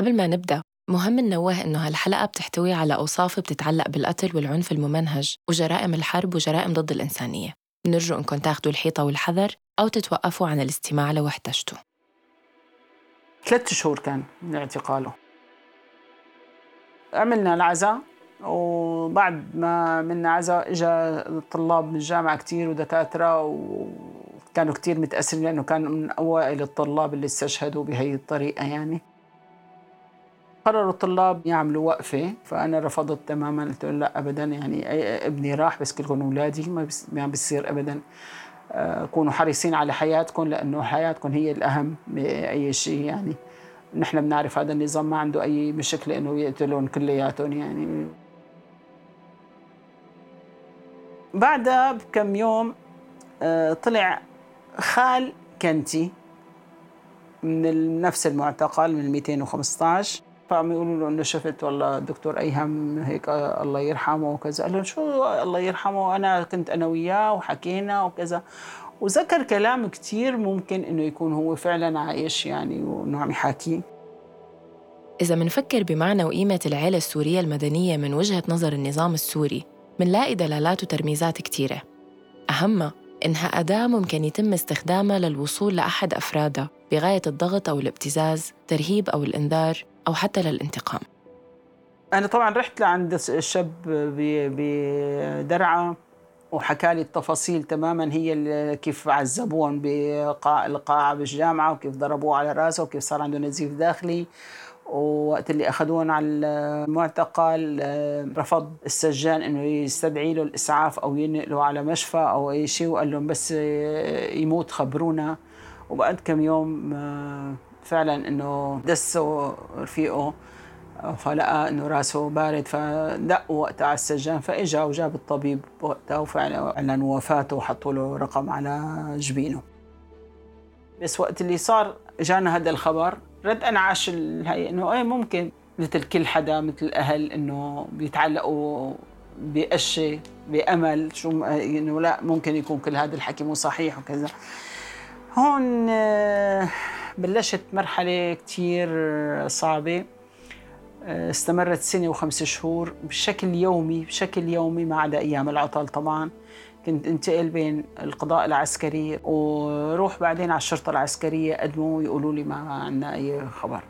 قبل ما نبدأ مهم ننوه إنه هالحلقة بتحتوي على أوصاف بتتعلق بالقتل والعنف الممنهج وجرائم الحرب وجرائم ضد الإنسانية. بنرجو إنكم تاخدوا الحيطة والحذر أو تتوقفوا عن الاستماع لو احتجتوا. ثلاثة شهور كان من اعتقاله. عملنا العزاء وبعد ما عملنا عزاء اجى طلاب من الجامعة كتير ودكاترة وكانوا كتير متأثرين لأنه كان من أوائل الطلاب اللي استشهدوا بهي الطريقة يعني. قرروا الطلاب يعملوا وقفة فأنا رفضت تماما. قلت لا أبدا. يعني ابني راح بس كلكم أولادي ما ما بيصير أبدا. آه، كونوا حريصين على حياتكم لأنه حياتكم هي الأهم بأي شيء. يعني نحن بنعرف هذا النظام ما عنده أي مشكلة إنه يقتلون كلياتهم. يعني بعدها بكم يوم آه، طلع خال كنتي من نفس المعتقل من 215 فعم يقولوا له إنه شفت والله الدكتور أيهم هيك الله يرحمه وكذا. قال لهم شو الله يرحمه؟ أنا كنت أنا وياه وحكينا وكذا. وذكر كلام كثير ممكن إنه يكون هو فعلا عايش يعني وإنه عم يحاكيه. إذا منفكر بمعنى وقيمة العيلة السورية المدنية من وجهة نظر النظام السوري منلاقي دلالات وترميزات كتيرة. أهمها إنها أداة ممكن يتم استخدامها للوصول لأحد أفرادها بغاية الضغط أو الابتزاز، ترهيب أو الإنذار أو حتى للانتقام. أنا طبعا رحت لعند الشاب بدرعا وحكى لي التفاصيل تماما هي كيف عذبوهم بقاع القاعة بالجامعة وكيف ضربوه على رأسه وكيف صار عنده نزيف داخلي. ووقت اللي أخذوهم على المعتقل آه، رفض السجان إنه يستدعي له الإسعاف أو ينقله على مشفى أو أي شيء وقال لهم بس آه، يموت خبرونا. وبعد كم يوم آه، فعلا إنه دسوا رفيقه فلقى إنه راسه بارد فدقوا وقتها على السجان فإجا وجاب الطبيب وقتها وفعلا أعلن وفاته وحطوا له رقم على جبينه. بس وقت اللي صار اجانا هذا الخبر رد انعاش الهي إنه إيه ممكن مثل كل حدا مثل الأهل إنه بيتعلقوا بأشي بأمل شو إنه لا ممكن يكون كل هذا الحكي مو صحيح وكذا. هون آه، بلشت مرحلة كتير صعبة آه، استمرت سنة وخمس شهور بشكل يومي بشكل يومي ما عدا أيام العطل طبعا. كنت انتقل بين القضاء العسكري وروح بعدين على الشرطة العسكرية قدموا ويقولوا لي ما عندنا أي خبر.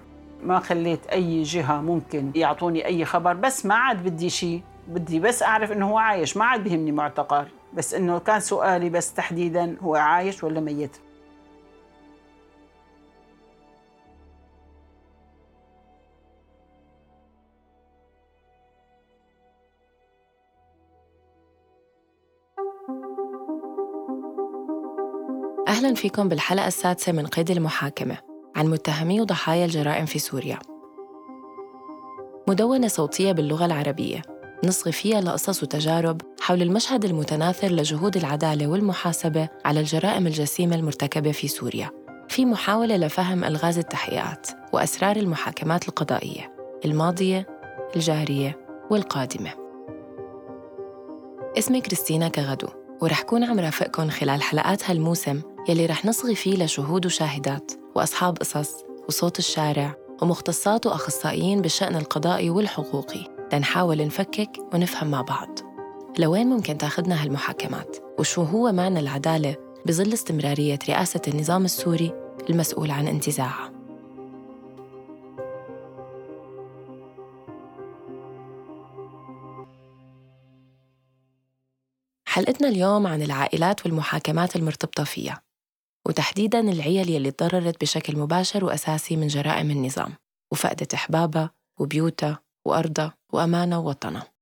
ما خليت أي جهة ممكن يعطوني أي خبر بس ما عاد بدي شيء بدي بس أعرف إنه هو عايش ما عاد بهمني معتقل. بس إنه كان سؤالي بس تحديدا هو عايش ولا ميت. أهلا فيكم بالحلقة السادسة من قيد المحاكمة عن متهمي وضحايا الجرائم في سوريا. مدونة صوتية باللغة العربية. نصغي فيها لقصص وتجارب حول المشهد المتناثر لجهود العدالة والمحاسبة على الجرائم الجسيمة المرتكبة في سوريا. في محاولة لفهم ألغاز التحقيقات وأسرار المحاكمات القضائية الماضية الجارية والقادمة. اسمي كريستينا كغدو ورح كون عم رافقكم خلال حلقات هالموسم يلي رح نصغي فيه لشهود وشاهدات وأصحاب قصص وصوت الشارع ومختصات وأخصائيين بالشأن القضائي والحقوقي لنحاول نفكك ونفهم مع بعض. لوين ممكن تاخدنا هالمحاكمات؟ وشو هو معنى العدالة بظل استمرارية رئاسة النظام السوري المسؤول عن انتزاعها؟ حلقتنا اليوم عن العائلات والمحاكمات المرتبطة فيها. وتحديداً العيال يلي تضررت بشكل مباشر وأساسي من جرائم النظام وفقدت أحبابها وبيوتها وأرضها وأمانها ووطنها.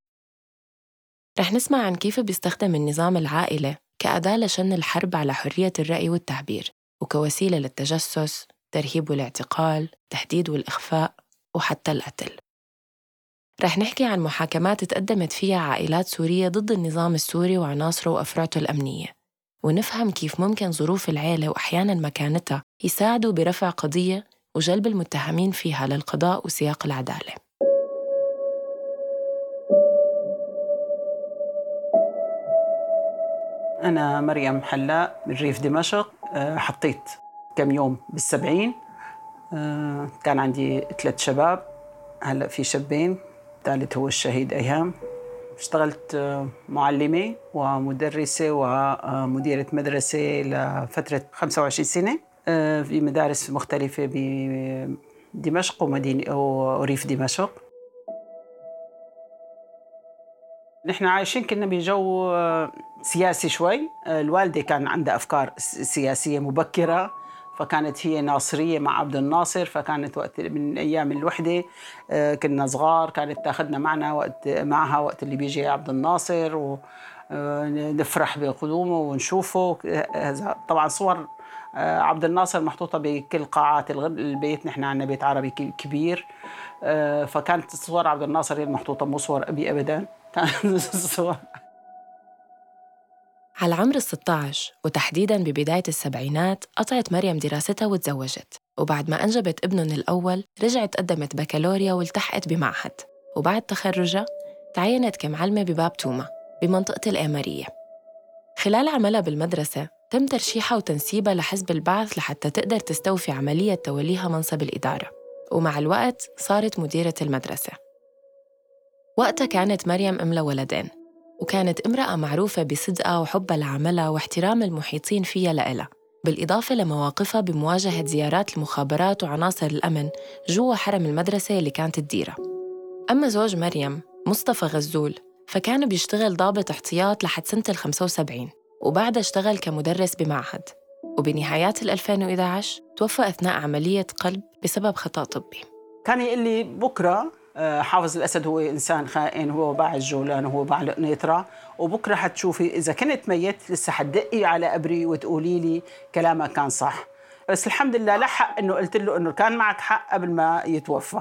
رح نسمع عن كيف بيستخدم النظام العائلة كأداة لشن الحرب على حرية الرأي والتعبير وكوسيلة للتجسس، ترهيب والاعتقال، تهديد والإخفاء وحتى القتل. رح نحكي عن محاكمات تقدمت فيها عائلات سورية ضد النظام السوري وعناصره وأفرعته الأمنية. ونفهم كيف ممكن ظروف العيلة وأحياناً مكانتها يساعدوا برفع قضية وجلب المتهمين فيها للقضاء وسياق العدالة. أنا مريم حلاق من ريف دمشق. آه، حطيت كم يوم بالسبعين. آه، كان عندي ثلاث شباب. هلأ في شابين. الثالث هو الشهيد أيهام. اشتغلت آه، معلمة ومدرسة ومديرة مدرسة لفترة 25 سنة آه، في مدارس مختلفة بدمشق ومدينة وريف دمشق. نحن عايشين كنا بجو سياسي شوي. الوالدة كان عندها أفكار سياسية مبكرة. فكانت هي ناصرية مع عبد الناصر فكانت وقت من أيام الوحدة آه، كنا صغار كانت تأخذنا معنا وقت معها وقت اللي بيجي عبد الناصر ونفرح آه، بقدومه ونشوفه. طبعا صور آه، عبد الناصر محطوطة بكل قاعات البيت نحن عندنا بيت عربي كبير. فكانت صور عبد الناصر هي المحطوطة مو صور أبي أبدا. كانت صور. على العمر ال 16 وتحديداً ببداية السبعينات قطعت مريم دراستها وتزوجت. وبعد ما أنجبت ابنهم الأول رجعت قدمت بكالوريا والتحقت بمعهد. وبعد تخرجها تعينت كمعلمة بباب توما بمنطقة الإمارية خلال عملها بالمدرسة تم ترشيحها وتنسيبها لحزب البعث لحتى تقدر تستوفي عملية توليها منصب الإدارة. ومع الوقت صارت مديرة المدرسة. وقتها كانت مريم أم لولدين. وكانت امرأة معروفة بصدقها وحبها لعملها واحترام المحيطين فيها لإلها بالإضافة لمواقفها بمواجهة زيارات المخابرات وعناصر الأمن جوا حرم المدرسة اللي كانت تديرها. أما زوج مريم مصطفى غزول فكان بيشتغل ضابط احتياط لحد سنة ال 75 وبعدها اشتغل كمدرس بمعهد وبنهايات ال 2011 توفى أثناء عملية قلب بسبب خطأ طبي. كان يقول لي بكرة حافظ الأسد هو إنسان خائن هو باع الجولان هو باع القنيطره وبكرة حتشوفي إذا كنت ميت لسه حتدقي على قبري وتقولي لي كلامك كان صح. بس الحمد لله لحق إنه قلت له إنه كان معك حق قبل ما يتوفى.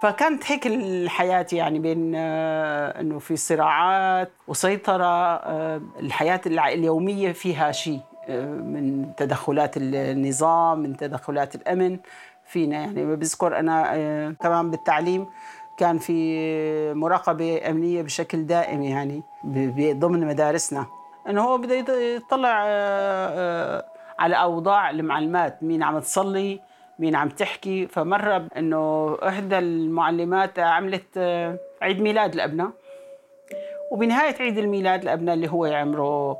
فكانت هيك الحياة يعني بين آه، إنه في صراعات وسيطرة آه، الحياة اليومية فيها شيء من تدخلات النظام من تدخلات الأمن. فينا يعني. بذكر أنا آه، كمان بالتعليم كان في مراقبة أمنية بشكل دائم يعني ضمن مدارسنا. إنه هو بده يطلع آه، آه، على أوضاع المعلمات مين عم تصلي مين عم تحكي. فمره انه إحدى المعلمات عملت عيد ميلاد لأبنها. وبنهاية عيد الميلاد لأبنها اللي هو عمره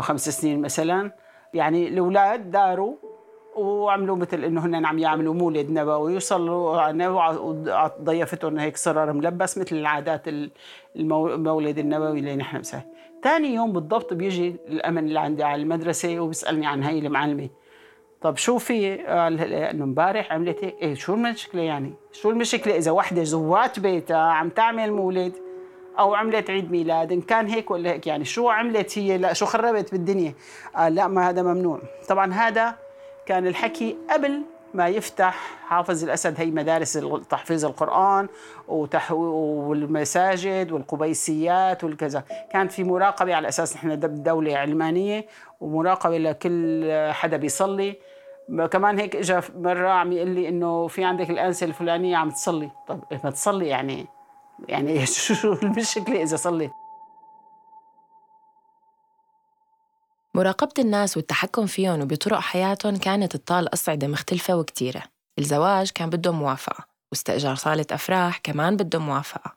خمس سنين مثلا. يعني الأولاد داروا وعملوا مثل إنه هن عم يعملوا مولد نبوي وصلوا ضيفتهم هيك صرر ملبس مثل العادات المولد النبوي اللي نحن مسوي ثاني يوم بالضبط بيجي الأمن اللي عندي على المدرسة وبيسألني عن هي المعلمة. طب شو في؟ قال إنه امبارح عملت هيك إيه شو المشكلة يعني؟ شو المشكلة إذا وحدة زوات بيتها عم تعمل مولد أو عملت عيد ميلاد؟ إن كان هيك ولا هيك يعني؟ شو عملت هي؟ لا شو خربت بالدنيا؟ قال لا ما هذا ممنوع. طبعا هذا كان الحكي قبل ما يفتح حافظ الأسد هي مدارس تحفيظ القرآن والمساجد والقبيسيات والكذا. كان في مراقبة على أساس نحن دولة علمانية ومراقبة لكل حدا بيصلي. كمان هيك اجى مرة عم يقول لي إنه في عندك الأنسة الفلانية عم تصلي. طب إيه ما تصلي يعني؟ يعني شو المشكلة إذا صليت مراقبة الناس والتحكم فيهم وبطرق حياتهم كانت تطال أصعدة مختلفة وكتيرة. الزواج كان بده موافقة واستئجار صالة أفراح كمان بده موافقة.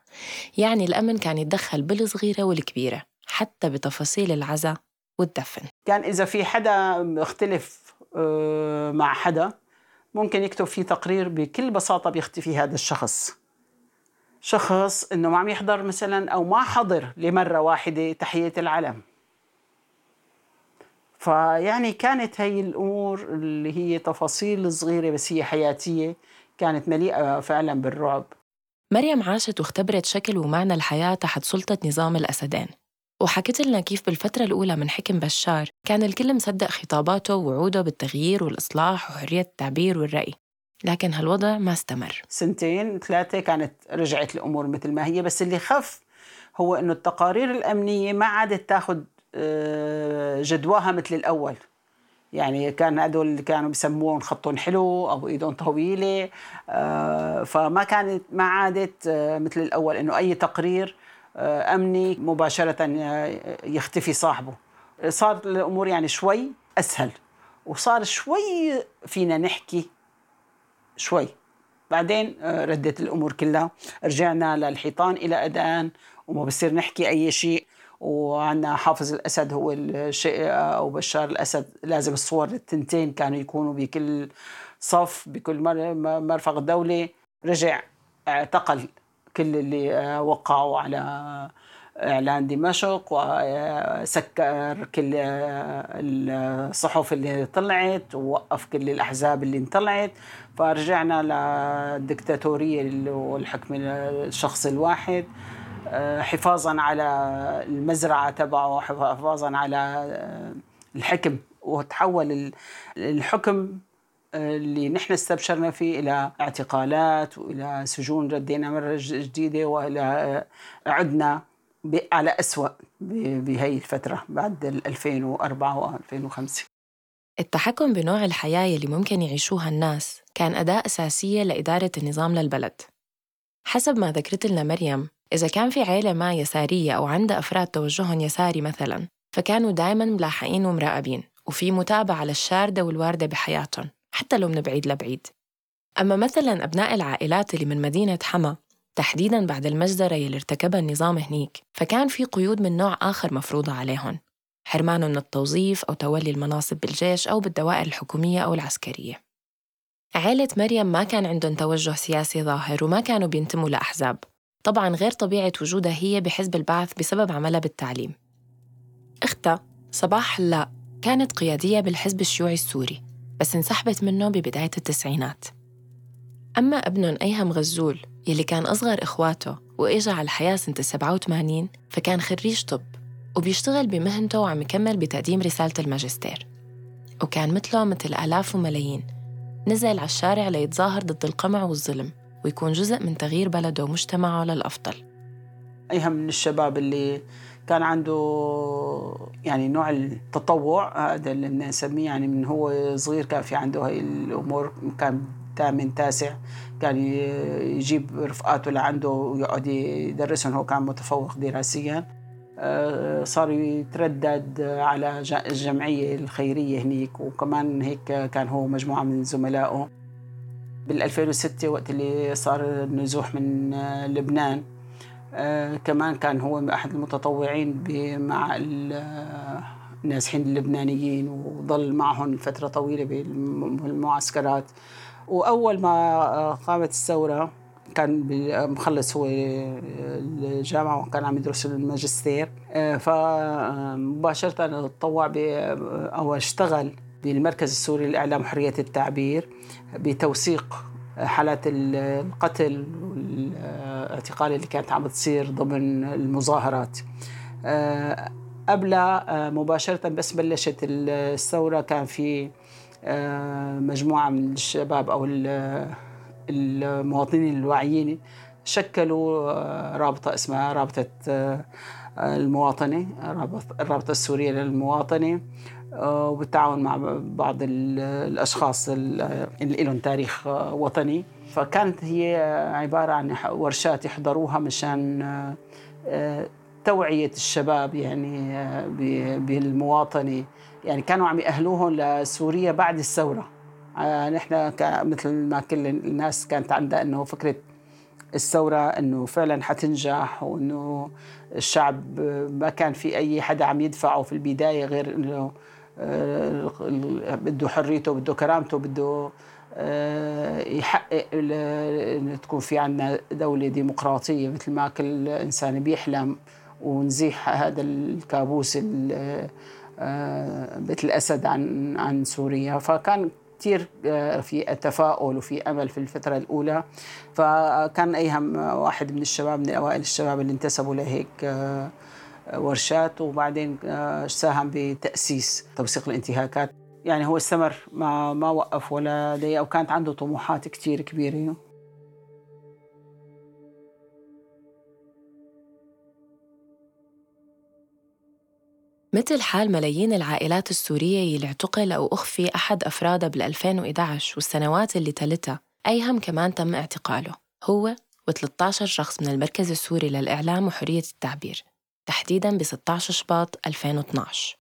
يعني الأمن كان يتدخل بالصغيرة والكبيرة حتى بتفاصيل العزاء والدفن. كان إذا في حدا مختلف آه، مع حدا ممكن يكتب فيه تقرير بكل بساطة بيختفي هذا الشخص. شخص إنه ما عم يحضر مثلا أو ما حضر لمرة واحدة تحية العلم. فيعني كانت هي الأمور اللي هي تفاصيل صغيرة بس هي حياتية كانت مليئة فعلا بالرعب. مريم عاشت واختبرت شكل ومعنى الحياة تحت سلطة نظام الاسدين وحكت لنا كيف بالفترة الأولى من حكم بشار كان الكل مصدق خطاباته ووعوده بالتغيير والإصلاح وحرية التعبير والرأي. لكن هالوضع ما استمر. سنتين ثلاثة كانت رجعت الأمور مثل ما هي بس اللي خف هو أنه التقارير الأمنية ما عادت تاخذ جدواها مثل الأول. يعني كان هدول كانوا بسموهم خطهم حلو أو ايدهم طويلة آه، فما كانت ما عادت آه، مثل الأول إنه أي تقرير أمني مباشرة يختفي صاحبه. صارت الأمور يعني شوي أسهل وصار شوي فينا نحكي شوي. بعدين آه، ردت الأمور كلها رجعنا للحيطان إلى أذان وما بصير نحكي أي شيء. وعندنا حافظ الأسد هو الشيء أو بشار الأسد لازم الصور التنتين كانوا يكونوا بكل صف بكل مرفق دولي رجع اعتقل كل اللي آه، وقعوا على اعلان دمشق وسكر كل الصحف اللي طلعت ووقف كل الأحزاب اللي طلعت فرجعنا للدكتاتوريه والحكم الشخص الواحد. حفاظا على المزرعة تبعه حفاظا على الحكم. وتحول الحكم اللي نحن استبشرنا فيه إلى اعتقالات وإلى سجون ردينا مرة جديدة وإلى عدنا على أسوأ بهي الفترة بعد 2004 و 2005 التحكم بنوع الحياة يلي ممكن يعيشوها الناس كان أداة أساسية لإدارة النظام للبلد. حسب ما ذكرت لنا مريم إذا كان في عيلة ما يسارية أو عندها أفراد توجههم يساري مثلاً فكانوا دايماً ملاحقين ومراقبين وفي متابعة للشاردة والواردة بحياتهم حتى لو من بعيد لبعيد. أما مثلاً أبناء العائلات اللي من مدينة حما تحديداً بعد المجزرة يلي ارتكبها النظام هنيك فكان في قيود من نوع آخر مفروضة عليهم حرمانهم من التوظيف أو تولي المناصب بالجيش أو بالدوائر الحكومية أو العسكرية. عائلة مريم ما كان عندهم توجه سياسي ظاهر وما كانوا بينتموا لأحزاب. طبعاً غير طبيعة وجودها هي بحزب البعث بسبب عملها بالتعليم. أختها صباح حلاق كانت قيادية بالحزب الشيوعي السوري بس انسحبت منه ببداية التسعينات. أما ابنهم أيهم غزول يلي كان أصغر إخواته وإجا على الحياة سنة 87 فكان خريج طب وبيشتغل بمهنته وعم يكمل بتقديم رسالة الماجستير. وكان مثله مثل آلاف وملايين نزل على الشارع ليتظاهر ضد القمع والظلم ويكون جزء من تغيير بلده ومجتمعه للأفضل. أيهم من الشباب اللي كان عنده يعني نوع التطوع هذا اللي نسميه يعني من هو صغير كان في عنده هاي الأمور كان ثامن تاسع كان يجيب رفقاته لعنده ويقعد يدرسهم هو كان متفوق دراسيا. صار يتردد على الجمعية الخيرية هنيك وكمان هيك كان هو مجموعة من زملائه. بال 2006 وقت اللي صار النزوح من لبنان آه، كمان كان هو أحد المتطوعين مع النازحين اللبنانيين وظل معهم فترة طويلة بالمعسكرات. وأول ما قامت الثورة كان مخلص هو الجامعة وكان عم يدرس الماجستير. فمباشره تطوع أو اشتغل بالمركز السوري للإعلام وحرية التعبير بتوثيق حالات القتل والاعتقال اللي كانت عم تصير ضمن المظاهرات. قبل مباشرة بس بلشت الثورة كان في آه، مجموعة من الشباب أو المواطنين الواعيين شكلوا آه، رابطة اسمها رابطة آه، المواطنة الرابطة السورية للمواطنة وبالتعاون مع بعض الأشخاص اللي لهم تاريخ وطني. فكانت هي عبارة عن ورشات يحضروها مشان توعية الشباب يعني بالمواطنة. يعني كانوا عم يأهلوهم لسوريا بعد الثورة. آه، نحن مثل ما كل الناس كانت عندها إنه فكرة الثورة إنه فعلا حتنجح وإنه الشعب ما كان في أي حدا عم يدفعه في البداية غير إنه آه، بده حريته بده كرامته بده آه، يحقق تكون في عندنا دولة ديمقراطية مثل ما كل إنسان بيحلم ونزيح هذا الكابوس بيت الأسد عن عن سوريا. فكان كثير آه، في تفاؤل وفي أمل في الفترة الأولى. فكان ايهم واحد من الشباب من أوائل الشباب اللي انتسبوا لهيك آه، ورشات وبعدين آه، ساهم بتأسيس توثيق الانتهاكات. يعني هو استمر ما ما وقف ولا دقيقه وكانت عنده طموحات كثير كبيرة. مثل حال ملايين العائلات السورية يلي اعتقل أو أخفي أحد أفرادها بال 2011 والسنوات اللي تلتها أيهم كمان تم اعتقاله هو و13 شخص من المركز السوري للإعلام وحرية التعبير تحديداً ب 16 شباط 2012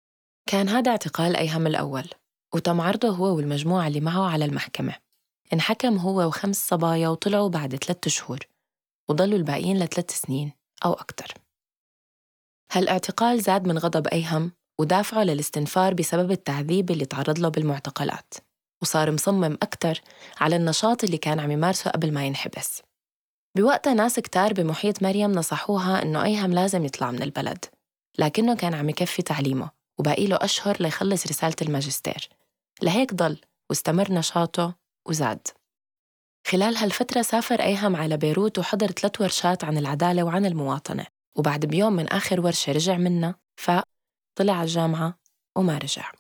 كان هذا اعتقال أيهم الأول وتم عرضه هو والمجموعة اللي معه على المحكمة. انحكم هو وخمس صبايا وطلعوا بعد ثلاثة شهور وضلوا الباقيين لثلاث سنين أو أكثر. هالاعتقال زاد من غضب أيهم ودافعه للاستنفار بسبب التعذيب اللي تعرض له بالمعتقلات وصار مصمم أكثر على النشاط اللي كان عم يمارسه قبل ما ينحبس. بوقتها ناس كتار بمحيط مريم نصحوها إنه أيهم لازم يطلع من البلد لكنه كان عم يكفي تعليمه وباقي له أشهر ليخلص رسالة الماجستير. لهيك ضل واستمر نشاطه وزاد. خلال هالفترة سافر أيهم على بيروت وحضر ثلاث ورشات عن العدالة وعن المواطنة. وبعد بيوم من آخر ورشة رجع منها فطلع على الجامعة وما رجع.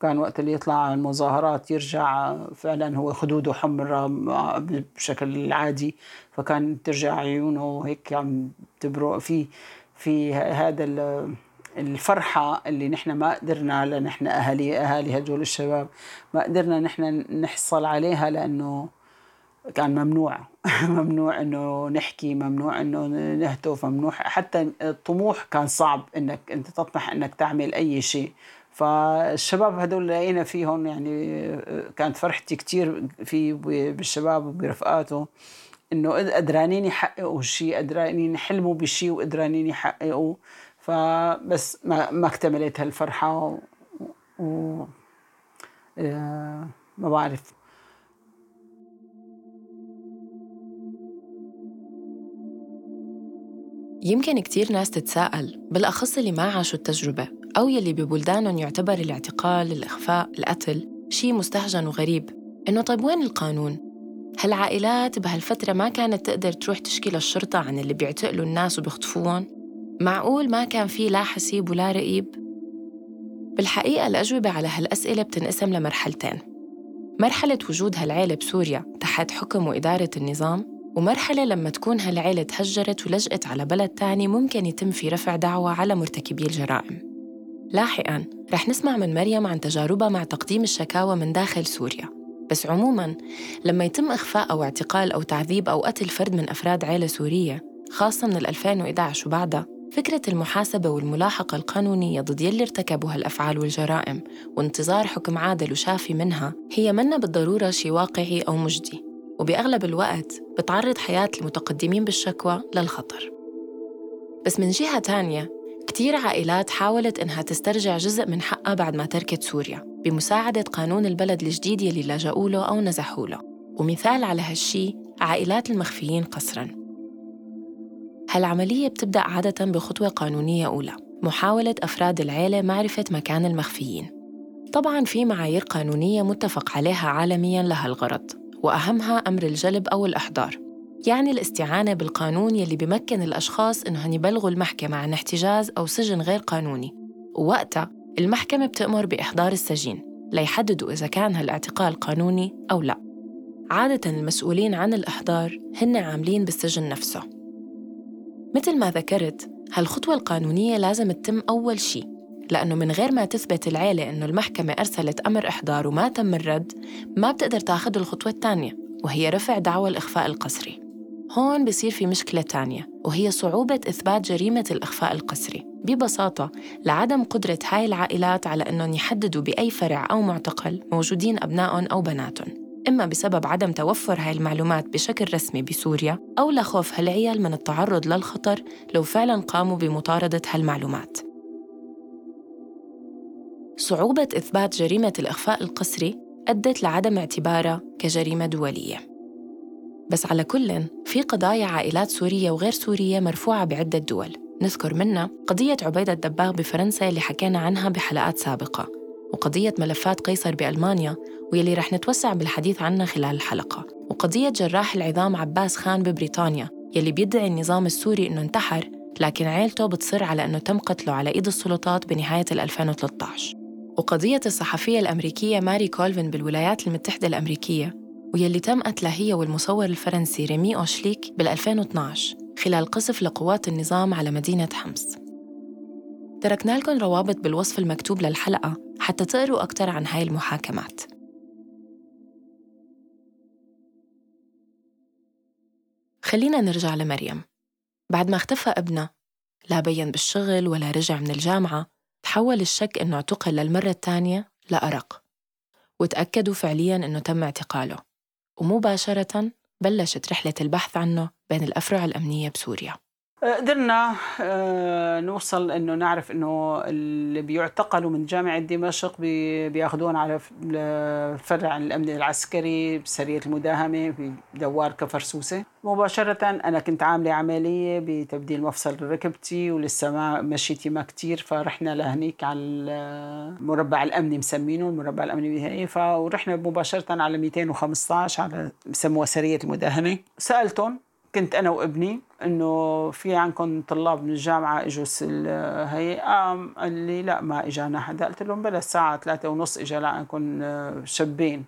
كان وقت اللي يطلع على المظاهرات يرجع فعلا هو خدوده حمراء بشكل عادي فكان ترجع عيونه هيك عم تبرق في في هذا الفرحة اللي نحن ما قدرنا لنحن أهالي أهالي هدول الشباب ما قدرنا نحن نحصل عليها لأنه كان ممنوع. ممنوع إنه نحكي ممنوع إنه نهتف ممنوع. حتى الطموح كان صعب انك أنت تطمح إنك تعمل أي شيء. فالشباب هدول لقينا فيهم يعني كانت فرحتي كثير في بالشباب وبرفقاته إنه قدرانين يحققوا شيء قدرانين يحلموا بشيء وقدرانين يحققوا فبس ما ما اكتملت هالفرحة و, و... آه، ما بعرف. يمكن كتير ناس تتساءل بالأخص اللي ما عاشوا التجربة أو يلي ببلدانهم يعتبر الاعتقال، الإخفاء، القتل شيء مستهجن وغريب إنه طيب وين القانون؟ هالعائلات بهالفترة ما كانت تقدر تروح تشكي للشرطة عن اللي بيعتقلوا الناس وبيخطفوهم؟ معقول ما كان في لا حسيب ولا رقيب؟ بالحقيقة الأجوبة على هالأسئلة بتنقسم لمرحلتين مرحلة وجود هالعيلة بسوريا تحت حكم وإدارة النظام ومرحلة لما تكون هالعيلة تهجرت ولجأت على بلد تاني ممكن يتم في رفع دعوة على مرتكبي الجرائم. لاحقاً رح نسمع من مريم عن تجاربها مع تقديم الشكاوى من داخل سوريا. بس عموماً لما يتم إخفاء أو اعتقال أو تعذيب أو قتل فرد من أفراد عيلة سورية خاصة من 2011 وبعدها فكرة المحاسبة والملاحقة القانونية ضد يلي ارتكبوا هالأفعال والجرائم وانتظار حكم عادل وشافي منها هي منا بالضرورة شي واقعي أو مجدي. وبأغلب الوقت بتعرض حياة المتقدمين بالشكوى للخطر. بس من جهة تانية كتير عائلات حاولت إنها تسترجع جزء من حقها بعد ما تركت سوريا بمساعدة قانون البلد الجديد يلي لجأوا له أو نزحوا له. ومثال على هالشي عائلات المخفيين قسراً هالعملية بتبدأ عادة بخطوة قانونية أولى محاولة أفراد العيلة معرفة مكان المخفيين. طبعاً في معايير قانونية متفق عليها عالمياً لها الغرض وأهمها أمر الجلب أو الإحضار. يعني الاستعانة بالقانون يلي بمكن الأشخاص إنهم يبلغوا المحكمة عن احتجاز أو سجن غير قانوني. ووقتها المحكمة بتأمر بإحضار السجين ليحددوا إذا كان هالاعتقال قانوني أو لا. عادة المسؤولين عن الإحضار هن عاملين بالسجن نفسه. مثل ما ذكرت هالخطوة القانونية لازم تتم أول شيء لأنه من غير ما تثبت العيلة إنه المحكمة أرسلت أمر إحضار وما تم الرد ما بتقدر تاخذ الخطوة الثانية وهي رفع دعوى الإخفاء القسري. هون بصير في مشكلة تانية وهي صعوبة إثبات جريمة الإخفاء القسري. ببساطة لعدم قدرة هاي العائلات على أنهم يحددوا بأي فرع أو معتقل موجودين أبنائهم أو بناتهم. إما بسبب عدم توفر هاي المعلومات بشكل رسمي بسوريا أو لخوف هالعيال من التعرض للخطر لو فعلا قاموا بمطاردة هالمعلومات. صعوبة إثبات جريمة الإخفاء القسري أدت لعدم اعتبارها كجريمة دولية. بس على كل في قضايا عائلات سورية وغير سورية مرفوعة بعدة دول. نذكر منها قضية عبيدة الدباغ بفرنسا اللي حكينا عنها بحلقات سابقة وقضية ملفات قيصر بألمانيا واللي رح نتوسع بالحديث عنها خلال الحلقة. وقضية جراح العظام عباس خان ببريطانيا يلي بيدعي النظام السوري إنه انتحر لكن عيلته بتصر على أنه تم قتله على إيد السلطات بنهاية 2013 وقضية الصحفية الأمريكية ماري كولفن بالولايات المتحدة الأمريكية ويلي تم قتلها هي والمصور الفرنسي ريمي أوشليك بال 2012 خلال قصف لقوات النظام على مدينة حمص. تركنا لكم روابط بالوصف المكتوب للحلقة حتى تقروا أكثر عن هاي المحاكمات. خلينا نرجع لمريم. بعد ما اختفى ابنها لا بين بالشغل ولا رجع من الجامعة تحول الشك إنه اعتقل للمرة الثانية لأرق وتأكدوا فعلياً إنه تم اعتقاله ومباشرة بلشت رحلة البحث عنه بين الأفرع الأمنية بسوريا. قدرنا آه، نوصل إنه نعرف إنه اللي بيعتقلوا من جامعة دمشق بياخذون على الفرع الامني العسكري بسرية المداهمة في دوار كفرسوسه مباشرة أنا كنت عاملة عملية بتبديل مفصل ركبتي ولسه ما مشيتي ما كثير فرحنا لهنيك على المربع الأمني مسمينه المربع الأمني بهي فرحنا مباشرة على 215 على بسموها سرية المداهمة. سألتهم كنت أنا وابني إنه في عندكم طلاب من الجامعة إجوا هي قام قال لي لا ما إجانا حدا. قلت لهم بلا الساعة ثلاثة ونص إجا لعندكم آه، شابين.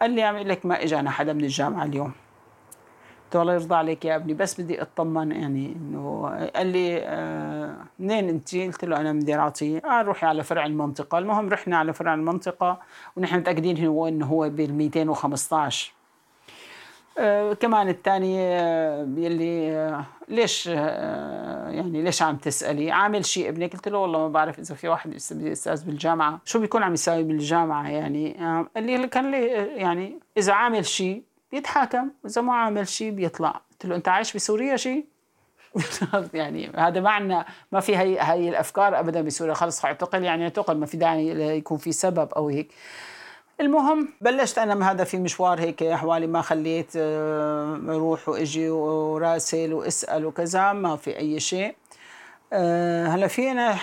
قال لي عم لك ما إجانا حدا من الجامعة اليوم. قلت له الله يرضى عليك يا ابني بس بدي أطمن يعني إنه قال لي آه منين أنت؟ قلت له أنا من دير عطيه قال روحي على فرع المنطقة. المهم رحنا على فرع المنطقة ونحن متأكدين هو إنه هو بال 215 آه، كمان الثاني آه، يلي آه، ليش يعني ليش عم تسألي؟ عامل شيء ابنك قلت له والله ما بعرف إذا في واحد أستاذ بالجامعة. شو بيكون عم يساوي بالجامعة يعني؟ قال لي كان لي يعني إذا عامل شيء بيتحاكم إذا ما عامل شيء بيطلع. قلت له أنت عايش بسوريا شيء يعني هذا معنى ما في هي هي الأفكار ابدا بسوريا. خلص اعتقل يعني اعتقل ما في داعي يكون في سبب أو هيك. المهم بلشت أنا هذا في مشوار هيك حوالي ما خليت آه، أروح وإجي وراسل واسأل وكذا ما في أي شيء. آه، هلا في أنا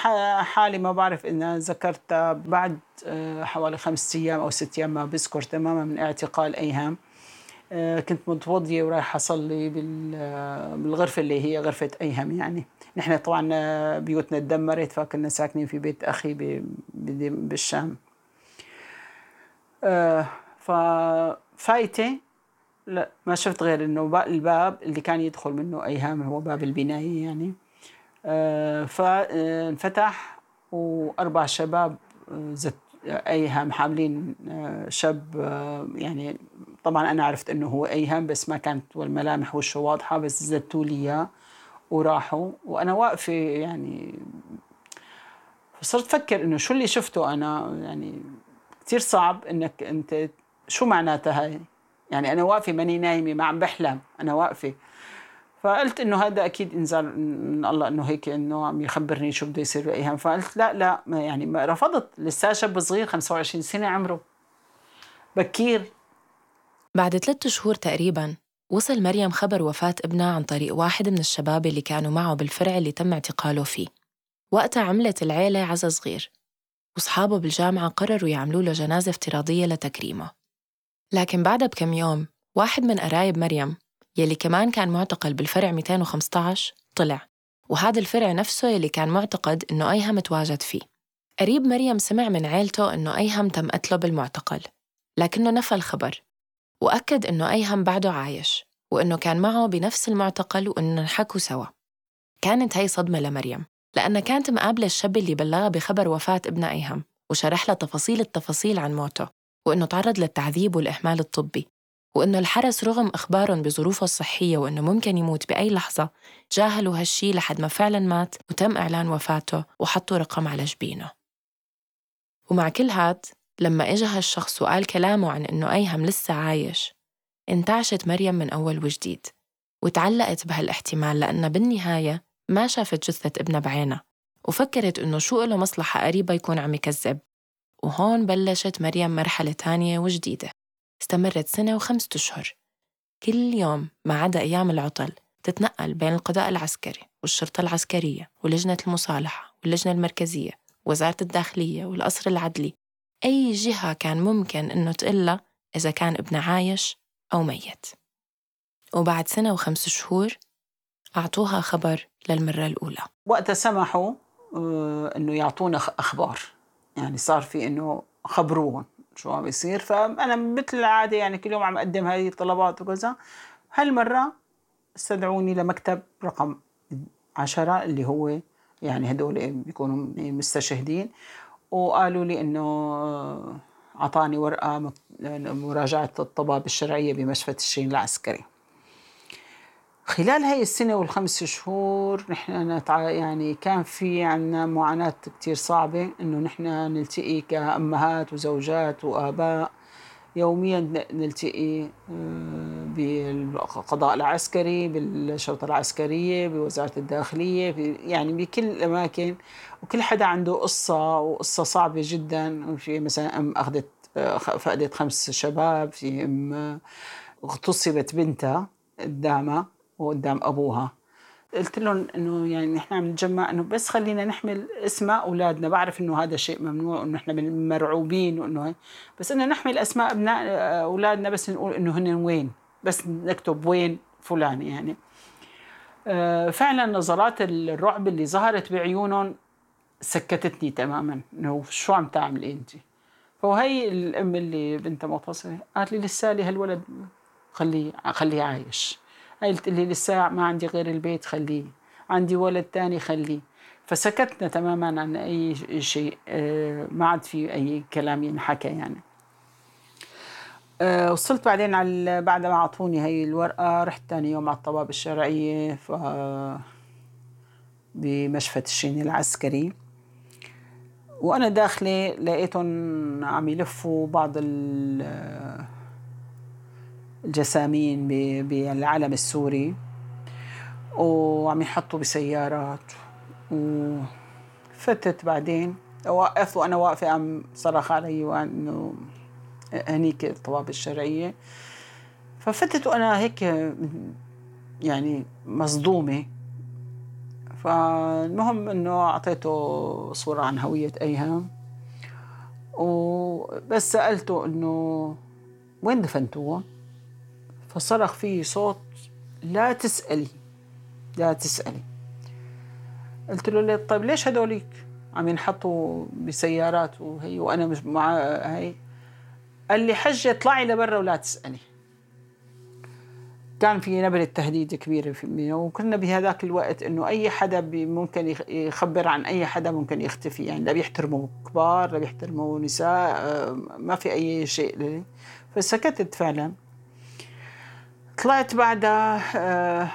حالي ما بعرف اذا ذكرتها بعد آه، حوالي خمس أيام أو ست أيام ما بذكر تماما من اعتقال ايهام كنت متوضية ورايحه أصلي بالغرفة اللي هي غرفة ايهم يعني. نحن طبعا بيوتنا تدمرت فكنا ساكنين في بيت أخي بالشام. آه ففايته لا ما شفت غير إنه الباب اللي كان يدخل منه أيهام هو باب البناية يعني. آه فانفتح وأربع شباب آه، زت أيهام حاملين آه، شاب آه، يعني طبعا أنا عرفت إنه هو أيهام بس ما كانت والملامح وشه واضحة بس زتوا لي إياه وراحوا. وأنا واقفة يعني صرت أفكر إنه شو اللي شفته أنا يعني كثير صعب إنك أنت شو معناتها هاي؟ يعني أنا واقفة ماني نايمة ما عم بحلم أنا واقفة. فقلت إنه هذا أكيد انزال من الله إنه هيك إنه عم يخبرني شو بده يصير بأيام. فقلت لا لا ما يعني ما رفضت. لسه شاب صغير 25 سنة عمره. بكير. بعد ثلاثة شهور تقريبا وصل مريم خبر وفاة ابنها عن طريق واحد من الشباب اللي كانوا معه بالفرع اللي تم اعتقاله فيه. وقتها عملت العيلة عزا صغير. وصحابه بالجامعة قرروا يعملوا له جنازة افتراضية لتكريمه. لكن بعدها بكم يوم واحد من قرايب مريم يلي كمان كان معتقل بالفرع 215 طلع. وهذا الفرع نفسه يلي كان معتقد إنه أيهم تواجد فيه. قريب مريم سمع من عيلته إنه أيهم تم قتله بالمعتقل. لكنه نفى الخبر وأكد إنه أيهم بعده عايش وإنه كان معه بنفس المعتقل وإنه حكوا سوا. كانت هي صدمة لمريم. لأنها كانت مقابلة الشاب اللي بلغها بخبر وفاة ابنها أيهم وشرح لها تفاصيل التفاصيل عن موته وإنه تعرض للتعذيب والإهمال الطبي وإنه الحرس رغم إخبارهم بظروفه الصحية وإنه ممكن يموت بأي لحظة جاهلوا هالشي لحد ما فعلا مات وتم إعلان وفاته وحطوا رقم على جبينه. ومع كل هاد لما إجا هالشخص وقال كلامه عن إنه أيهم لسه عايش انتعشت مريم من أول وجديد وتعلقت بهالاحتمال لأنها بالنهاية ما شافت جثة ابنها بعينها وفكرت إنه شو له مصلحة قريبة يكون عم يكذب. وهون بلشت مريم مرحلة تانية وجديدة. استمرت سنة وخمسة أشهر. كل يوم ما عدا أيام العطل تتنقل بين القضاء العسكري والشرطة العسكرية ولجنة المصالحة واللجنة المركزية ووزارة الداخلية والقصر العدلي. أي جهة كان ممكن إنه تقلها إذا كان ابنها عايش أو ميت. وبعد سنة وخمس شهور أعطوها خبر للمرة الأولى. وقتها سمحوا آه، إنه يعطونا أخبار. يعني صار في إنه خبروهم شو عم يصير فأنا مثل العادة يعني كل يوم عم أقدم هذه الطلبات وكذا. هالمرة استدعوني لمكتب رقم عشرة اللي هو يعني هدول بيكونوا مستشهدين وقالوا لي إنه أعطاني ورقة مراجعة الطباب الشرعية بمشفى الشين العسكري. خلال هاي السنة والخمس شهور نحن نتع... يعني كان في عنا معاناة كتير صعبة إنه نحن نلتقي كأمهات وزوجات وآباء. يوميا نلتقي آه، بالقضاء العسكري بالشرطة العسكرية بوزارة الداخلية يعني بكل الأماكن. وكل حدا عنده قصة وقصة صعبة جدا. في مثلا أم أخذت آه، فقدت خمس شباب في أم اغتصبت بنتها قدامها وقدام أبوها. قلت لهم إنه يعني نحن عم نتجمع إنه بس خلينا نحمل أسماء أولادنا. بعرف إنه هذا شيء ممنوع وإنه نحن مرعوبين وإنه بس إنه نحمل أسماء أبناء أولادنا بس نقول إنه هن وين؟ بس نكتب وين فلان يعني. آه، فعلا نظرات الرعب اللي ظهرت بعيونهم سكتتني تماما. إنه شو عم تعملي أنت؟ فهي الأم اللي بنتها مغتصبه قالت لي لسالي هالولد خليه خليه عايش. قلت لي لسه ما عندي غير البيت خليه. عندي ولد تاني خليه. فسكتنا تماما عن أي شيء آه، ما عاد في أي كلام ينحكى يعني. آه، وصلت بعدين على بعد ما أعطوني هي الورقة رحت ثاني يوم على الطوابق الشرعية ف بمشفى الشين العسكري. وأنا داخلة لقيتهم عم يلفوا بعض الجسامين بالعلم السوري وعم يحطوا بسيارات. وفتت بعدين وقفت وأنا واقفة عم صرخ علي وأنه هنيك الطوابق الشرعية. ففتت وأنا هيك يعني مصدومة. فالمهم إنه أعطيته صورة عن هوية ايهم وبس سألته إنه وين دفنتوه؟ فصرخ فيه صوت لا تسألي لا تسألي. قلت له طيب ليش هدوليك عم ينحطوا بسيارات وهي وأنا مش مع هي؟ قال لي حجة اطلعي لبرا ولا تسألي. كان في نبرة تهديد كبيرة في وكنا بهذاك الوقت إنه أي حدا ممكن يخبر عن أي حدا ممكن يختفي. يعني لا بيحترموا كبار لا بيحترموا نساء آه، ما في أي شيء فسكتت فعلا. طلعت بعدها آه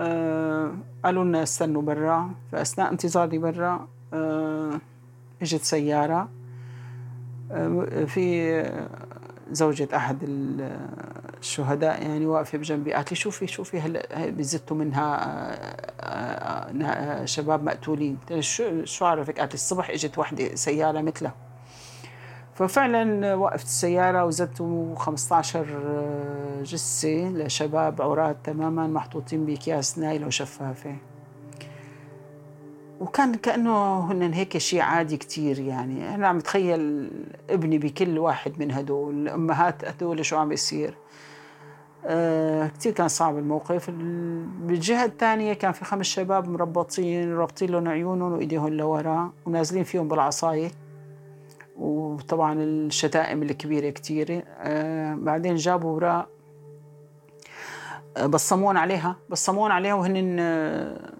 آه قالوا لنا استنوا برا فأثناء انتظاري برا آه إجت سيارة آه في زوجة أحد الشهداء يعني واقفة بجنبي قالت لي شوفي شوفي هلا بزتوا منها آه، آه، شباب مقتولين. شو شو عرفك؟ قالت الصبح إجت وحدة سيارة مثلها. ففعلا وقفت السيارة وزدت 15 جثة لشباب عراة تماما محطوطين بأكياس نايلون شفافة وكان كأنه هن هيك شيء عادي كتير يعني. أنا عم بتخيل ابني بكل واحد من هدول الأمهات هدول شو عم بيصير. آه كتير كان صعب الموقف. بالجهة الثانية كان في خمس شباب مربطين رابطين لهم عيونهم وإيديهم لورا ونازلين فيهم بالعصاية. وطبعا الشتائم الكبيرة كتيرة. آه بعدين جابوا وراء آه، بصمون عليها. بصمون عليها وهن آه،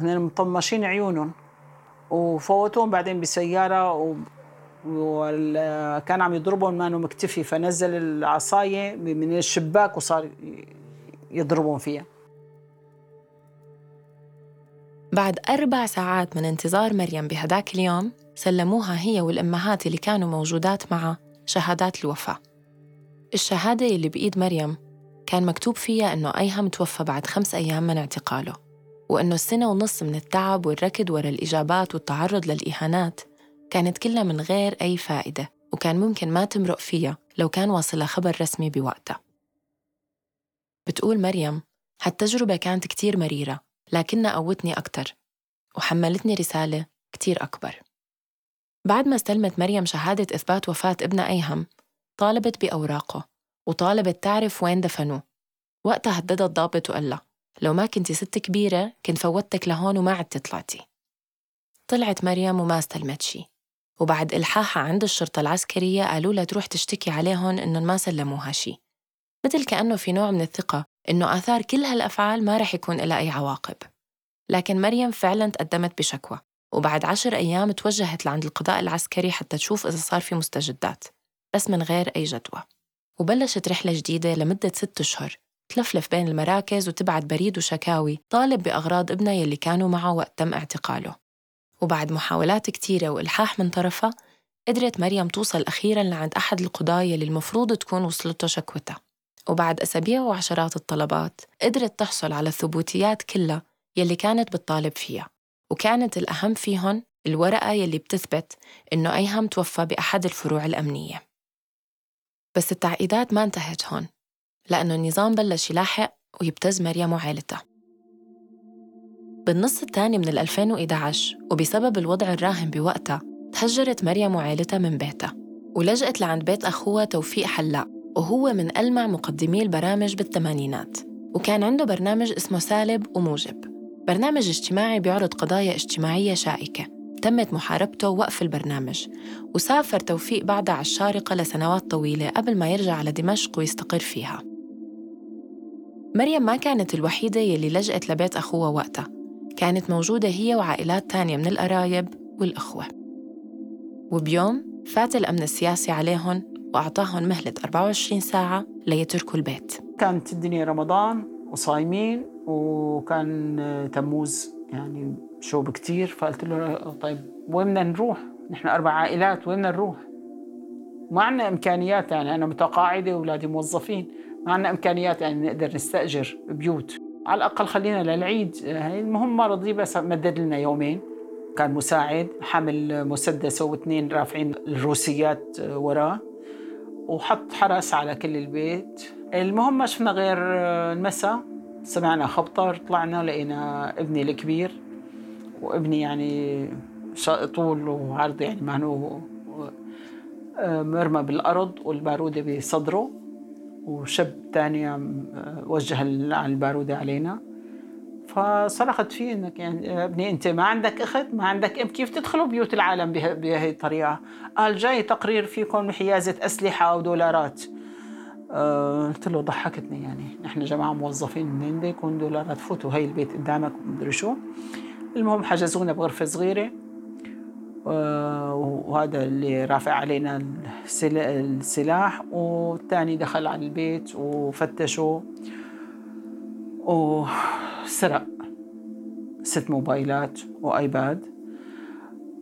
هن مطمشين عيونهم وفوتوهم بعدين بسيارة و وكان عم يضربهم ما مكتفي. فنزل العصاية من الشباك وصار يضربهم فيها. بعد أربع ساعات من انتظار مريم بهداك اليوم سلموها هي والأمهات اللي كانوا موجودات معها شهادات الوفاة. الشهادة اللي بإيد مريم كان مكتوب فيها إنه أيهم توفى بعد خمس أيام من اعتقاله وإنه السنة ونص من التعب والركض ورا الإجابات والتعرض للإهانات كانت كلها من غير أي فائدة وكان ممكن ما تمرق فيها لو كان واصلها خبر رسمي بوقتها. بتقول مريم هالتجربة كانت كتير مريرة لكنها قوتني أكتر وحملتني رسالة كتير أكبر. بعد ما استلمت مريم شهادة إثبات وفاة ابنها أيهم طالبت بأوراقه وطالبت تعرف وين دفنوه. وقتها هددها الضابط وقال لها لو ما كنتي ست كبيرة كنت فوتك لهون وما عدت طلعتي. طلعت مريم وما استلمت شي وبعد إلحاحها عند الشرطة العسكرية قالوا لها تروح تشتكي عليهم إنهم ما سلموها شي مثل كأنه في نوع من الثقة إنه آثار كل هالأفعال ما رح يكون لها أي عواقب. لكن مريم فعلا تقدمت بشكوى. وبعد عشر أيام توجهت لعند القضاء العسكري حتى تشوف إذا صار في مستجدات بس من غير أي جدوى. وبلشت رحلة جديدة لمدة ست أشهر تلفلف بين المراكز وتبعت بريد وشكاوي طالب بأغراض ابنها يلي كانوا معه وقت تم اعتقاله. وبعد محاولات كتيرة وإلحاح من طرفها قدرت مريم توصل أخيراً لعند أحد القضاة يلي المفروض تكون وصلته شكوتها. وبعد أسابيع وعشرات الطلبات قدرت تحصل على الثبوتيات كلها يلي كانت بتطالب فيها. وكانت الأهم فيهن الورقة يلي بتثبت إنه أيهم توفى بأحد الفروع الأمنية. بس التعقيدات ما انتهت هون لأنه النظام بلش يلاحق ويبتز مريم وعائلتها بالنص الثاني من 2011 وبسبب الوضع الراهن بوقتها تهجرت مريم وعائلتها من بيتها ولجأت لعند بيت أخوها توفيق حلاق وهو من ألمع مقدمي البرامج بالثمانينات وكان عنده برنامج اسمه سالب وموجب. برنامج اجتماعي بيعرض قضايا اجتماعية شائكة. تمت محاربته ووقف البرنامج وسافر توفيق بعدها على الشارقة لسنوات طويلة قبل ما يرجع على دمشق ويستقر فيها. مريم ما كانت الوحيدة يلي لجأت لبيت أخوها وقتها. كانت موجودة هي وعائلات تانية من القرايب والأخوة. وبيوم فات الأمن السياسي عليهم وأعطاهم مهلة 24 ساعة ليتركوا البيت. كانت الدنيا رمضان وصايمين وكان تموز يعني شوب كتير. فقلت له طيب وين بدنا نروح؟ نحن أربع عائلات وين بدنا نروح؟ ما عندنا إمكانيات يعني أنا متقاعدة وأولادي موظفين. ما عندنا إمكانيات يعني نقدر نستأجر بيوت. على الأقل خلينا للعيد. هي المهم ما رضي بس مدد لنا يومين. كان مساعد حامل مسدس واثنين رافعين الروسيات وراه. وحط حرس على كل البيت. المهم ما شفنا غير المساء سمعنا خبطر طلعنا لقينا ابني الكبير. وابني يعني طول وعرض يعني ما هو مرمى بالأرض والبارودة بصدره. وشاب تاني وجه البارودة علينا. فصرخت فيه إنك يعني ابني أنت ما عندك أخت ما عندك ام كيف تدخلوا بيوت العالم بهي الطريقة؟ قال جاي تقرير فيكم حيازة أسلحة ودولارات أه قلت له ضحكتني يعني. نحن جماعة موظفين منين بده يكون دولارات؟ فوتوا هي البيت قدامك مدري شو. المهم حجزونا بغرفة صغيرة. أه وهذا اللي رافع علينا السلاح. والثاني دخل على البيت وفتشوا. وسرق ست موبايلات وآيباد.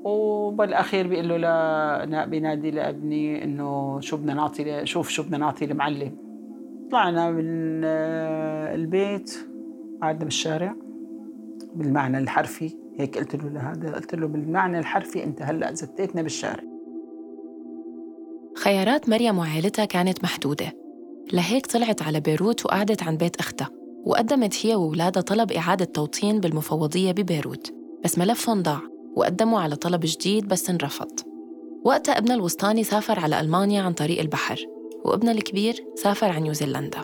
وبالأخير بيقول له لا بينادي لابني إنه شو بدنا نعطي شوف شو بدنا نعطي المعلم طلعنا من البيت قعدنا بالشارع بالمعنى الحرفي. هيك قلت له لهذا قلت له بالمعنى الحرفي أنت هلأ زتيتنا بالشارع. خيارات مريم وعائلتها كانت محدودة. لهيك طلعت على بيروت وقعدت عند بيت أختها. وقدمت هي وولادها طلب إعادة توطين بالمفوضية ببيروت بس ملفهم ضاع وقدموا على طلب جديد بس انرفض. وقتها ابنها الوسطاني سافر على ألمانيا عن طريق البحر وابنها الكبير سافر عن نيوزيلندا.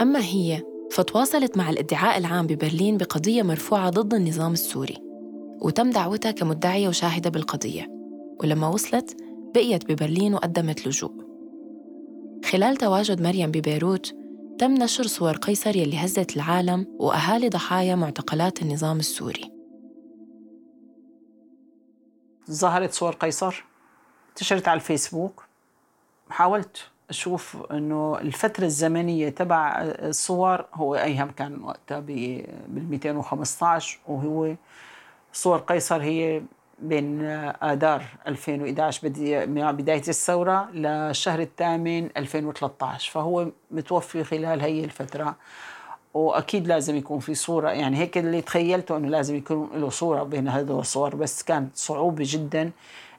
أما هي فتواصلت مع الادعاء العام ببرلين بقضية مرفوعة ضد النظام السوري. وتم دعوتها كمدعية وشاهدة بالقضية. ولما وصلت بقيت ببرلين وقدمت لجوء. خلال تواجد مريم ببيروت تم نشر صور قيصر يلي هزت العالم وأهالي ضحايا معتقلات النظام السوري. ظهرت صور قيصر؟ انتشرت على الفيسبوك؟ حاولت أشوف إنه الفترة الزمنية تبع الصور هو أيهم كان وقتها بال 215 وهو صور قيصر هي بين آذار 2011 بداية الثورة للشهر الثامن 2013 فهو متوفي خلال هي الفترة. وأكيد لازم يكون في صورة يعني هيك اللي تخيلته إنه لازم يكون له صورة بين هذول الصور بس كانت صعوبة جدا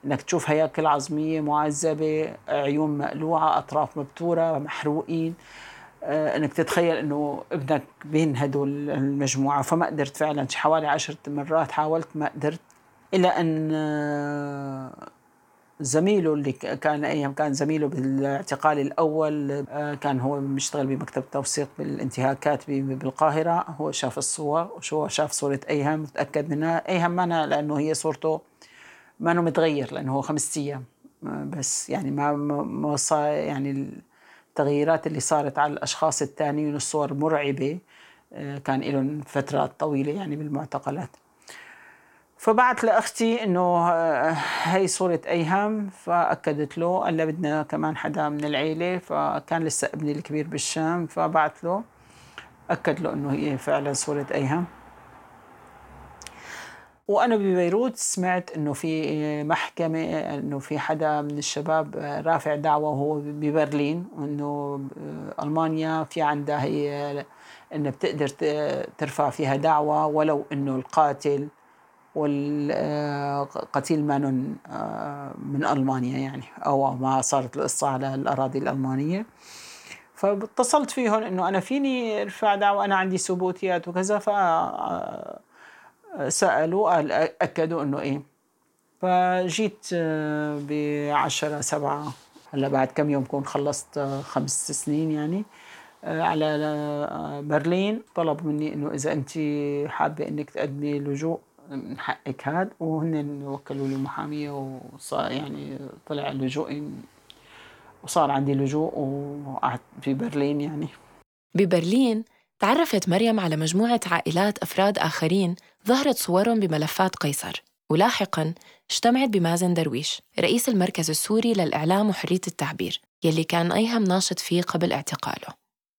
إنك تشوف هياكل عظمية معذبة عيون مقلوعة أطراف مبتورة محروقين. آه، إنك تتخيل إنه ابنك بين هدول المجموعة فما قدرت فعلا حوالي عشرة مرات حاولت ما قدرت. إلى أن آه، زميله اللي كان أيام كان زميله بالاعتقال الأول آه، كان هو بيشتغل بمكتب توثيق بالانتهاكات بالقاهرة. هو شاف الصور وشو شاف صورة ايهم تأكد منها. ايهم ما لأنه هي صورته ما إنه متغير لأنه هو خمس أيام. آه، بس يعني ما ما يعني التغييرات اللي صارت على الأشخاص الثانيين الصور مرعبة. كان لهم فترات طويلة يعني بالمعتقلات. فبعت لأختي إنه آه، هي صورة ايهم فأكدت له قال لها بدنا كمان حدا من العيلة فكان لسه ابني الكبير بالشام فبعت له أكد له إنه هي فعلا صورة أيهم وأنا ببيروت سمعت إنه في محكمة إنه في حدا من الشباب رافع دعوة وهو ببرلين وإنه ألمانيا في عندها هي إنها بتقدر ترفع فيها دعوة ولو إنه القاتل والقتيل ما من ألمانيا يعني أو ما صارت القصة على الأراضي الألمانية. فاتصلت فيهم إنه أنا فيني ارفع دعوة أنا عندي ثبوتيات وكذا ف سألوا قال أكدوا إنه إيه. فجيت بعشرة سبعة هلأ بعد كم يوم كون خلصت خمس سنين يعني على برلين. طلب مني إنه إذا انت حابة إنك تقدمي لجوء من حقك هاد وهن وكلوا لي محاميه وصار يعني طلع لجوئي وصار عندي لجوء وقعدت في برلين يعني. ببرلين تعرفت مريم على مجموعة عائلات أفراد آخرين ظهرت صورهم بملفات قيصر ولاحقاً اجتمعت بمازن درويش رئيس المركز السوري للإعلام وحرية التعبير يلي كان أيهم ناشط فيه قبل اعتقاله.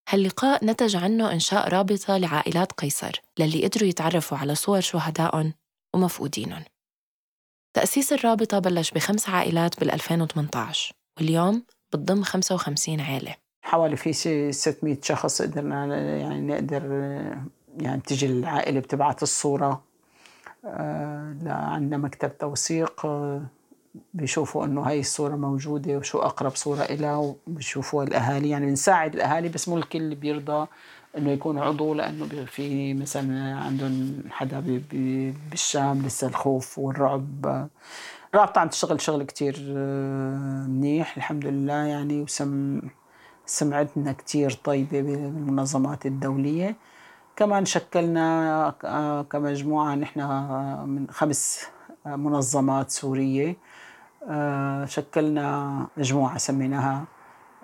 هاللقاء نتج عنه إنشاء رابطة لعائلات قيصر للي قدروا يتعرفوا على صور شهدائهم ومفقودينهم. تأسيس الرابطة بلش بخمس عائلات بال 2018 واليوم بتضم 55 عائلة حوالي في شيء 600 شخص قدرنا يعني نقدر يعني تجي العائلة بتبعت الصورة آه، عندنا مكتب توثيق آه، بيشوفوا إنه هاي الصورة موجودة وشو أقرب صورة إلها وبيشوفوا الأهالي. يعني بنساعد الأهالي بس مو الكل بيرضى إنه يكون عضو لأنه في مثلا عندهم حدا بالشام لسه الخوف والرعب. رابطة عم تشتغل شغل كتير آه، منيح الحمد لله يعني وسم سمعتنا كتير طيبة بالمنظمات الدولية. كمان شكلنا آه، كمجموعة نحن من خمس منظمات سورية آه، شكلنا مجموعة سميناها آه،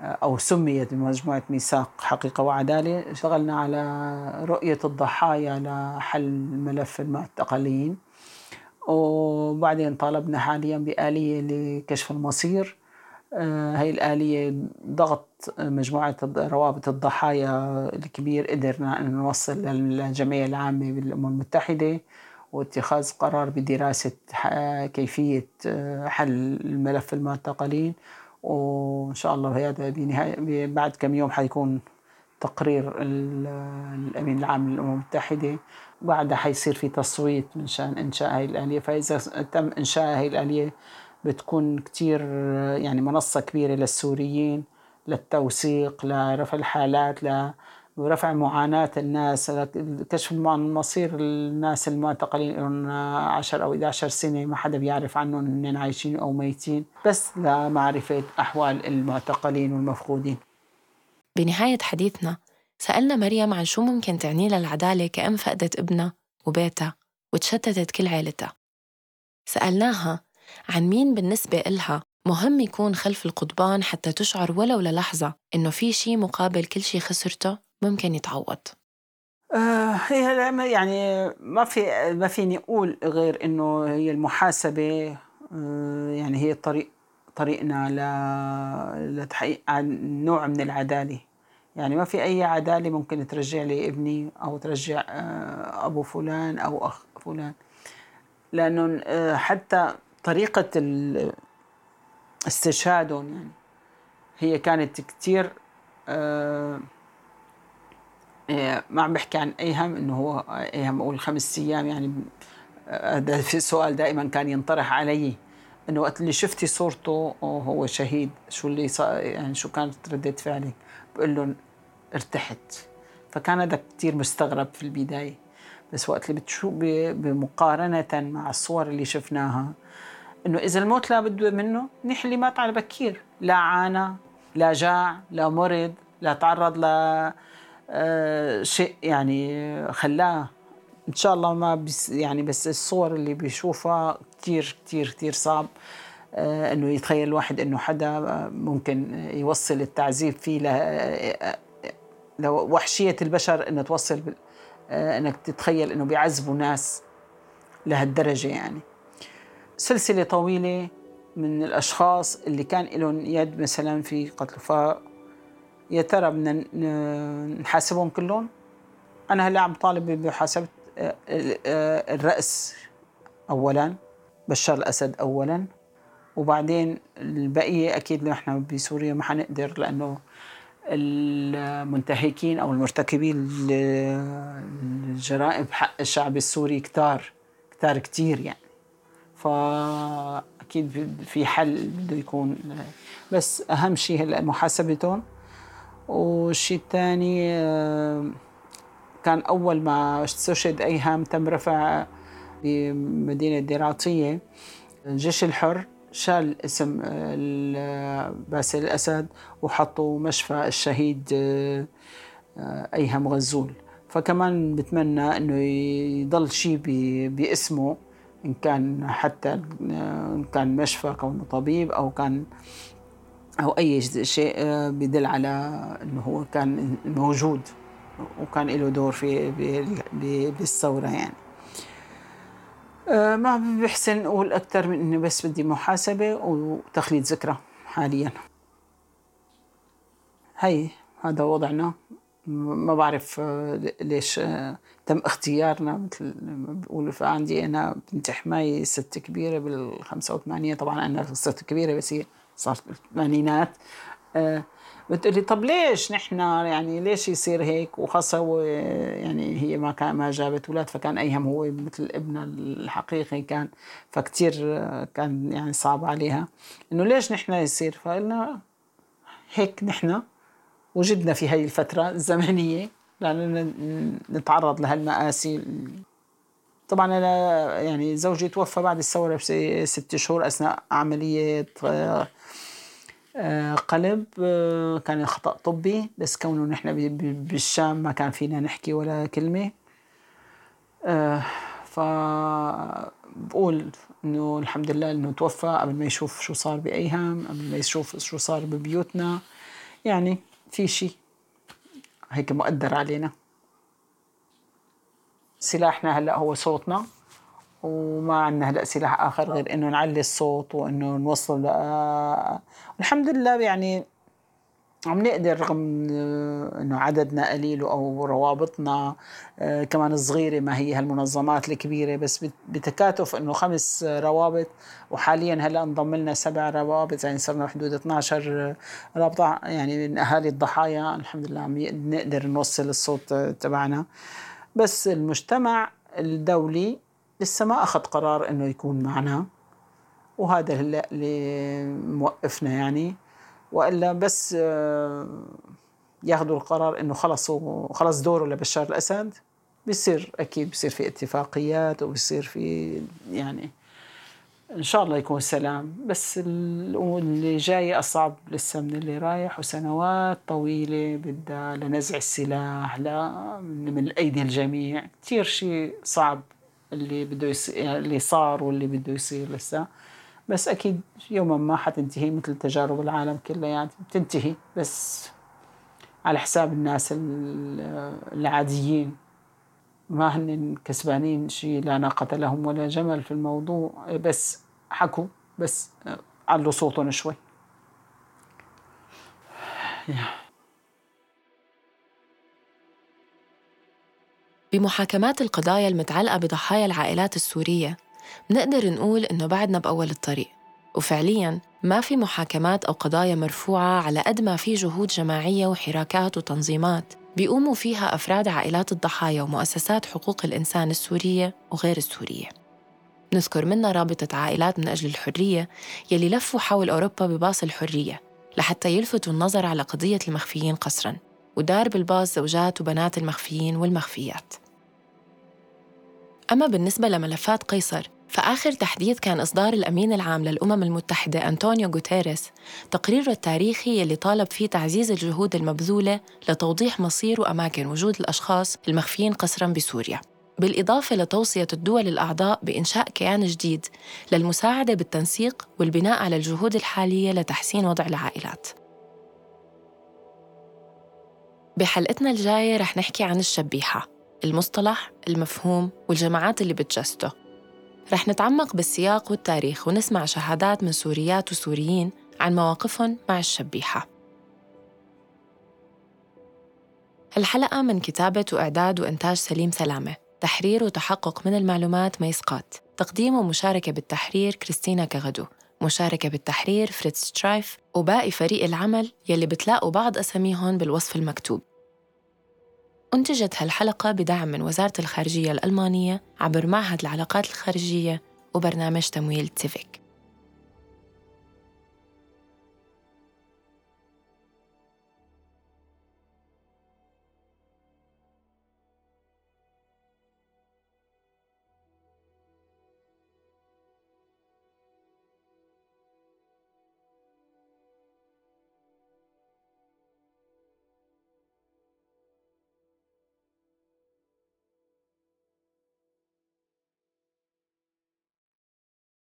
أو سميت بمجموعة ميثاق حقيقة وعدالة اشتغلنا على رؤية الضحايا لحل ملف المعتقلين. وبعدين طالبنا حاليا بآلية لكشف المصير. آه، هاي الآلية ضغط مجموعة روابط الضحايا الكبير قدرنا أن نوصل للجمعية العامة بالأمم المتحدة واتخاذ قرار بدراسة كيفية آه، حل الملف المعتقلين. وإن شاء الله هذا بنهاية بعد كم يوم حيكون تقرير الأمين العام للأمم المتحدة بعدها حيصير في تصويت من شأن إنشاء هاي الآلية. فإذا تم إنشاء هاي الآلية بتكون كتير يعني منصة كبيرة للسوريين للتوثيق لرفع الحالات ورفع معاناة الناس كشف مصير الناس المعتقلين لهم 10 أو 11 سنة ما حدا بيعرف عنهم إنهم عايشين أو ميتين. بس لمعرفة أحوال المعتقلين والمفقودين. بنهاية حديثنا سألنا مريم عن شو ممكن تعني لها العدالة كأم فقدت ابنها وبيتها وتشتتت كل عيلتها. سألناها عن مين بالنسبة إلها مهم يكون خلف القضبان حتى تشعر ولو للحظة إنه في شي مقابل كل شي خسرته؟ ممكن يتعوض؟ آه هي يعني ما في ما فيني أقول غير إنه هي المحاسبة آه يعني هي طريق طريقنا لتحقيق نوع من العدالة يعني ما في أي عدالة ممكن ترجع لي ابني أو ترجع آه أبو فلان أو أخ فلان لأنه حتى طريقة استشهادهم يعني هي كانت كثير ما عم بحكي عن أيهم إنه هو أيهم أقول خمس أيام يعني هذا في سؤال دائما كان ينطرح علي إنه وقت اللي شفتي صورته هو شهيد شو اللي يعني شو كانت ردة فعلك؟ بقول لهم ارتحت. فكان هذا كثير مستغرب في البداية. بس وقت اللي بتشوف بمقارنة مع الصور اللي شفناها إنه إذا الموت لا بده منه منيح اللي مات على بكير. لا عانى لا جاع لا مرض لا تعرض ل آه، شيء يعني خلاه إن شاء الله ما بس يعني بس الصور اللي بيشوفها كثير كثير كثير صعب. آه، إنه يتخيل الواحد إنه حدا ممكن يوصل التعذيب فيه لوحشيه البشر انه توصل آه، إنك تتخيل إنه بيعذبوا ناس لهالدرجة يعني. سلسلة طويلة من الأشخاص اللي كان لهم يد مثلا في قتل يا ترى بدنا نحاسبهم كلهم؟ أنا هلا عم طالب بمحاسبة الرأس أولا بشار الأسد أولا وبعدين البقية أكيد نحن بسوريا ما حنقدر لأنه المنتهكين أو المرتكبين الجرائم بحق الشعب السوري كتار كتار كتير يعني. فأكيد في حل بده يكون. بس أهم شيء هلا محاسبتهم والشيء الثاني كان أول ما استشهد أيهم تم رفع بمدينة ديراتية. الجيش الحر شال اسم باسل الأسد وحطوا مشفى الشهيد أيهم غزول. فكمان بتمنى إنه يضل شيء باسمه إن كان حتى إن كان مشفى كونه طبيب أو كان أو أي شيء بدل على إنه هو كان موجود وكان له دور في بالثورة يعني. آه، ما بحسن أقول أكثر من إني بس بدي محاسبة وتخليد ذكرى حاليا. هي هذا وضعنا. ما بعرف آه، ليش آه، تم اختيارنا. مثل ما بقولوا فعندي أنا بنت حماية ست كبيرة بال 85 طبعا أنا صرت كبيرة بس هي صارت بالثمانينات بتقولي طب ليش نحن يعني ليش يصير هيك؟ وخاصة يعني هي ما كان ما جابت أولاد فكان أيهم هو مثل ابنها الحقيقي كان فكتير كان يعني صعب عليها. إنه ليش نحن يصير؟ فقلنا هيك نحن وجدنا في هاي الفترة الزمنية لأن نتعرض لهالمآسي. طبعا أنا يعني زوجي توفى بعد الثورة بست شهور أثناء عملية آه، قلب آه، كان خطأ طبي بس كونه نحن بالشام ما كان فينا نحكي ولا كلمة. آه، فبقول إنه الحمد لله إنه توفى قبل ما يشوف شو صار بايهم قبل ما يشوف شو صار ببيوتنا. يعني في شيء هيك مؤدر علينا. سلاحنا هلأ هو صوتنا وما عندنا هلأ سلاح آخر غير إنه نعلي الصوت وإنه نوصل الحمد لله يعني عم نقدر رغم إنه عددنا قليل أو روابطنا آه، كمان صغيره ما هي هالمنظمات الكبيرة بس بتكاتف إنه خمس روابط وحاليا هلأ انضم لنا سبع روابط يعني صرنا حدود 12 رابطة يعني من أهالي الضحايا الحمد لله عم نقدر نوصل الصوت تبعنا. بس المجتمع الدولي لسه ما أخذ قرار إنه يكون معنا وهذا اللي موقفنا يعني. وإلا بس آه، ياخذوا القرار إنه خلص خلص دوره لبشار الأسد. بيصير أكيد بيصير في اتفاقيات وبيصير في يعني إن شاء الله يكون سلام. بس اللي جاي أصعب لسه من اللي رايح وسنوات طويلة بدها لنزع السلاح لا من ايدي الجميع. كثير شيء صعب اللي بده يصير اللي صار واللي بده يصير لسه. بس أكيد يوما ما حتنتهي مثل تجارب العالم كلها يعني بتنتهي. بس على حساب الناس العاديين. ما هن كسبانين شيء لا ناقة لهم ولا جمل في الموضوع. بس حكوا بس علوا صوتهم شوي. بمحاكمات القضايا المتعلقة بضحايا العائلات السورية منقدر نقول إنه بعدنا بأول الطريق. وفعلياً ما في محاكمات أو قضايا مرفوعة على قد ما في جهود جماعية وحراكات وتنظيمات. بيقوموا فيها أفراد عائلات الضحايا ومؤسسات حقوق الإنسان السورية وغير السورية. نذكر منا رابطة عائلات من أجل الحرية يلي لفوا حول أوروبا بباص الحرية لحتى يلفتوا النظر على قضية المخفيين قسراً ودار بالباص زوجات وبنات المخفيين والمخفيات. أما بالنسبة لملفات قيصر فآخر تحديث كان إصدار الأمين العام للأمم المتحدة أنطونيو غوتيريس تقريره التاريخي يلي طالب فيه تعزيز الجهود المبذولة لتوضيح مصير وأماكن وجود الأشخاص المخفيين قسرا بسوريا بالإضافة لتوصية الدول الأعضاء بإنشاء كيان جديد للمساعدة بالتنسيق والبناء على الجهود الحالية لتحسين وضع العائلات. بحلقتنا الجاية رح نحكي عن الشبيحة المصطلح، المفهوم والجماعات اللي بتجسده. رح نتعمق بالسياق والتاريخ ونسمع شهادات من سوريات وسوريين عن مواقفهم مع الشبيحة. الحلقة من كتابة وإعداد وإنتاج سليم سلامة. تحرير وتحقق من المعلومات ميسقات. تقديم ومشاركة بالتحرير كريستينا كغدو. مشاركة بالتحرير فريتز سترايف وباقي فريق العمل يلي بتلاقوا بعض أساميهم بالوصف المكتوب. أنتجت هالحلقة بدعم من وزارة الخارجية الألمانية عبر معهد العلاقات الخارجية وبرنامج تمويل zivik.